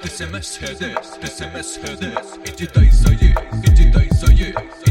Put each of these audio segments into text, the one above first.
This MS hörde, this MS hörde, ich die Deise, ich die Deise,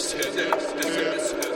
Hedef, SMS hedef, SMS hedef.